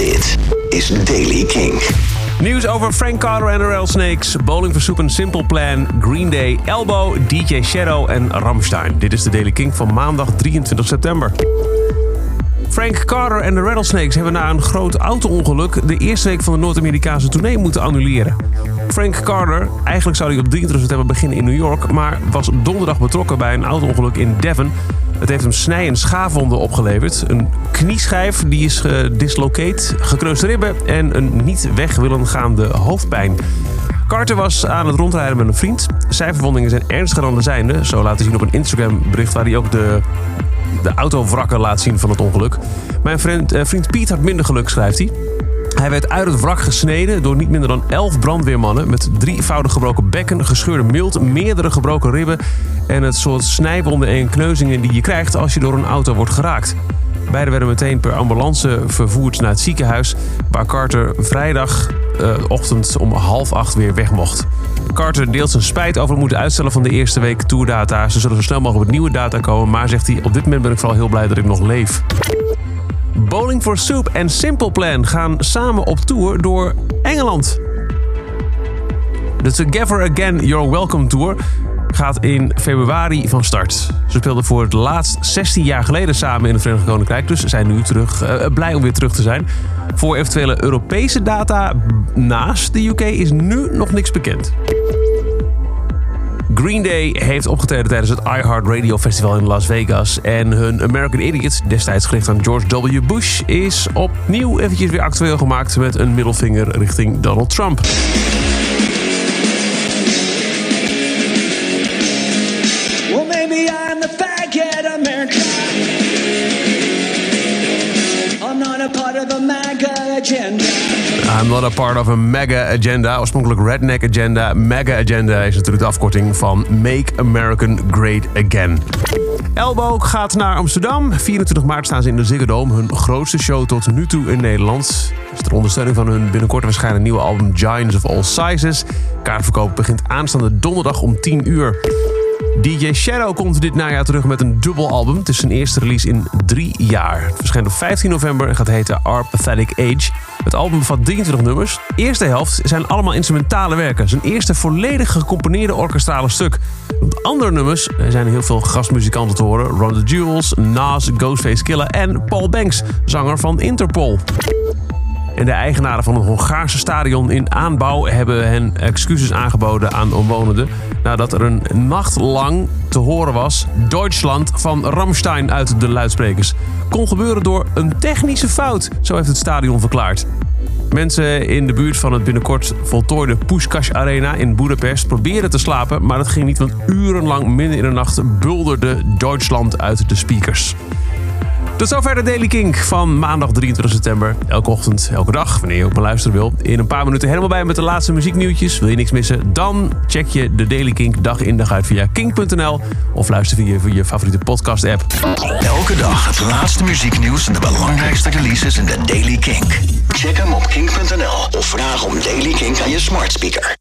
Dit is Daily King. Nieuws over Frank Carter en de Rattlesnakes, Bowling for Soup Simple Plan, Green Day, Elbow, DJ Shadow en Rammstein. Dit is de Daily King van maandag 23 september. Frank Carter en de Rattlesnakes hebben na een groot auto-ongeluk de eerste week van de Noord-Amerikaanse tournee moeten annuleren. Frank Carter, eigenlijk zou hij op 23 september beginnen in New York, maar was donderdag betrokken bij een auto-ongeluk in Devon. Het heeft hem snij- en schaafwonden opgeleverd. Een knieschijf die is gedislocateerd, gekneusde ribben en een niet weg willen hoofdpijn. Carter was aan het rondrijden met een vriend. Zijn verwondingen zijn ernstiger dan de zijnde. Zo hij zien op een Instagram bericht waar hij ook de, de autovrakken laat zien van het ongeluk. Mijn vriend, eh, vriend Piet had minder geluk, schrijft hij. Hij werd uit het wrak gesneden door niet minder dan 11 brandweermannen met drievoudig gebroken bekken, gescheurde mild, meerdere gebroken ribben en het soort snijwonden en kneuzingen die je krijgt als je door een auto wordt geraakt. Beiden werden meteen per ambulance vervoerd naar het ziekenhuis, waar Carter vrijdagochtend om half acht weer weg mocht. Carter deelt zijn spijt over het moeten uitstellen van de eerste week tourdata. Ze zullen zo snel mogelijk met nieuwe data komen, maar zegt hij: op dit moment ben ik vooral heel blij dat ik nog leef. Bowling for Soup en Simple Plan gaan samen op tour door Engeland. De Together Again You're Welcome Tour gaat in februari van start. Ze speelden voor het laatst 16 jaar geleden samen in het Verenigd Koninkrijk, dus zijn nu terug, uh, blij om weer terug te zijn. Voor eventuele Europese data naast de UK is nu nog niks bekend. Green Day heeft opgetreden tijdens het iHeartRadio Festival in Las Vegas. En hun American Idiot, destijds gericht aan George W. Bush, is opnieuw eventjes weer actueel gemaakt met een middelvinger richting Donald Trump. Well, maybe I'm agenda. I'm not a part of a mega agenda. Oorspronkelijk Redneck Agenda. Mega Agenda is natuurlijk de afkorting van Make American Great Again. Elbow gaat naar Amsterdam. 24 maart staan ze in de Ziggo Dome. Hun grootste show tot nu toe in Nederland. Is ter ondersteuning van hun binnenkort waarschijnlijk nieuwe album Giants of All Sizes. Kaartverkoop begint aanstaande donderdag om 10 uur. DJ Shadow komt dit najaar terug met een dubbelalbum. Het is zijn eerste release in drie jaar. Het verschijnt op 15 november en gaat heten Our Pathetic Age. Het album bevat 23 nummers. De eerste helft zijn allemaal instrumentale werken. Zijn eerste volledig gecomponeerde orkestrale stuk. Op de andere nummers zijn er heel veel gastmuzikanten te horen. Ron the Jewels, Nas, Ghostface Killer en Paul Banks, zanger van Interpol. En de eigenaren van een Hongaarse stadion in aanbouw hebben hen excuses aangeboden aan omwonenden. Nadat er een nacht lang te horen was: Duitsland van Ramstein uit de luidsprekers. Kon gebeuren door een technische fout, zo heeft het stadion verklaard. Mensen in de buurt van het binnenkort voltooide Puskás Arena in Boedapest probeerden te slapen, maar dat ging niet, want urenlang midden in de nacht bulderde Duitsland uit de speakers. Tot zover de Daily Kink van maandag 23 september. Elke ochtend, elke dag, wanneer je ook maar luisteren wil. In een paar minuten helemaal bij met de laatste muzieknieuwtjes. Wil je niks missen? Dan check je de Daily Kink dag in dag uit via kink.nl. Of luister via, je favoriete podcast app. Elke dag het laatste muzieknieuws en de belangrijkste releases in de Daily Kink. Check hem op kink.nl of vraag om Daily Kink aan je smart speaker.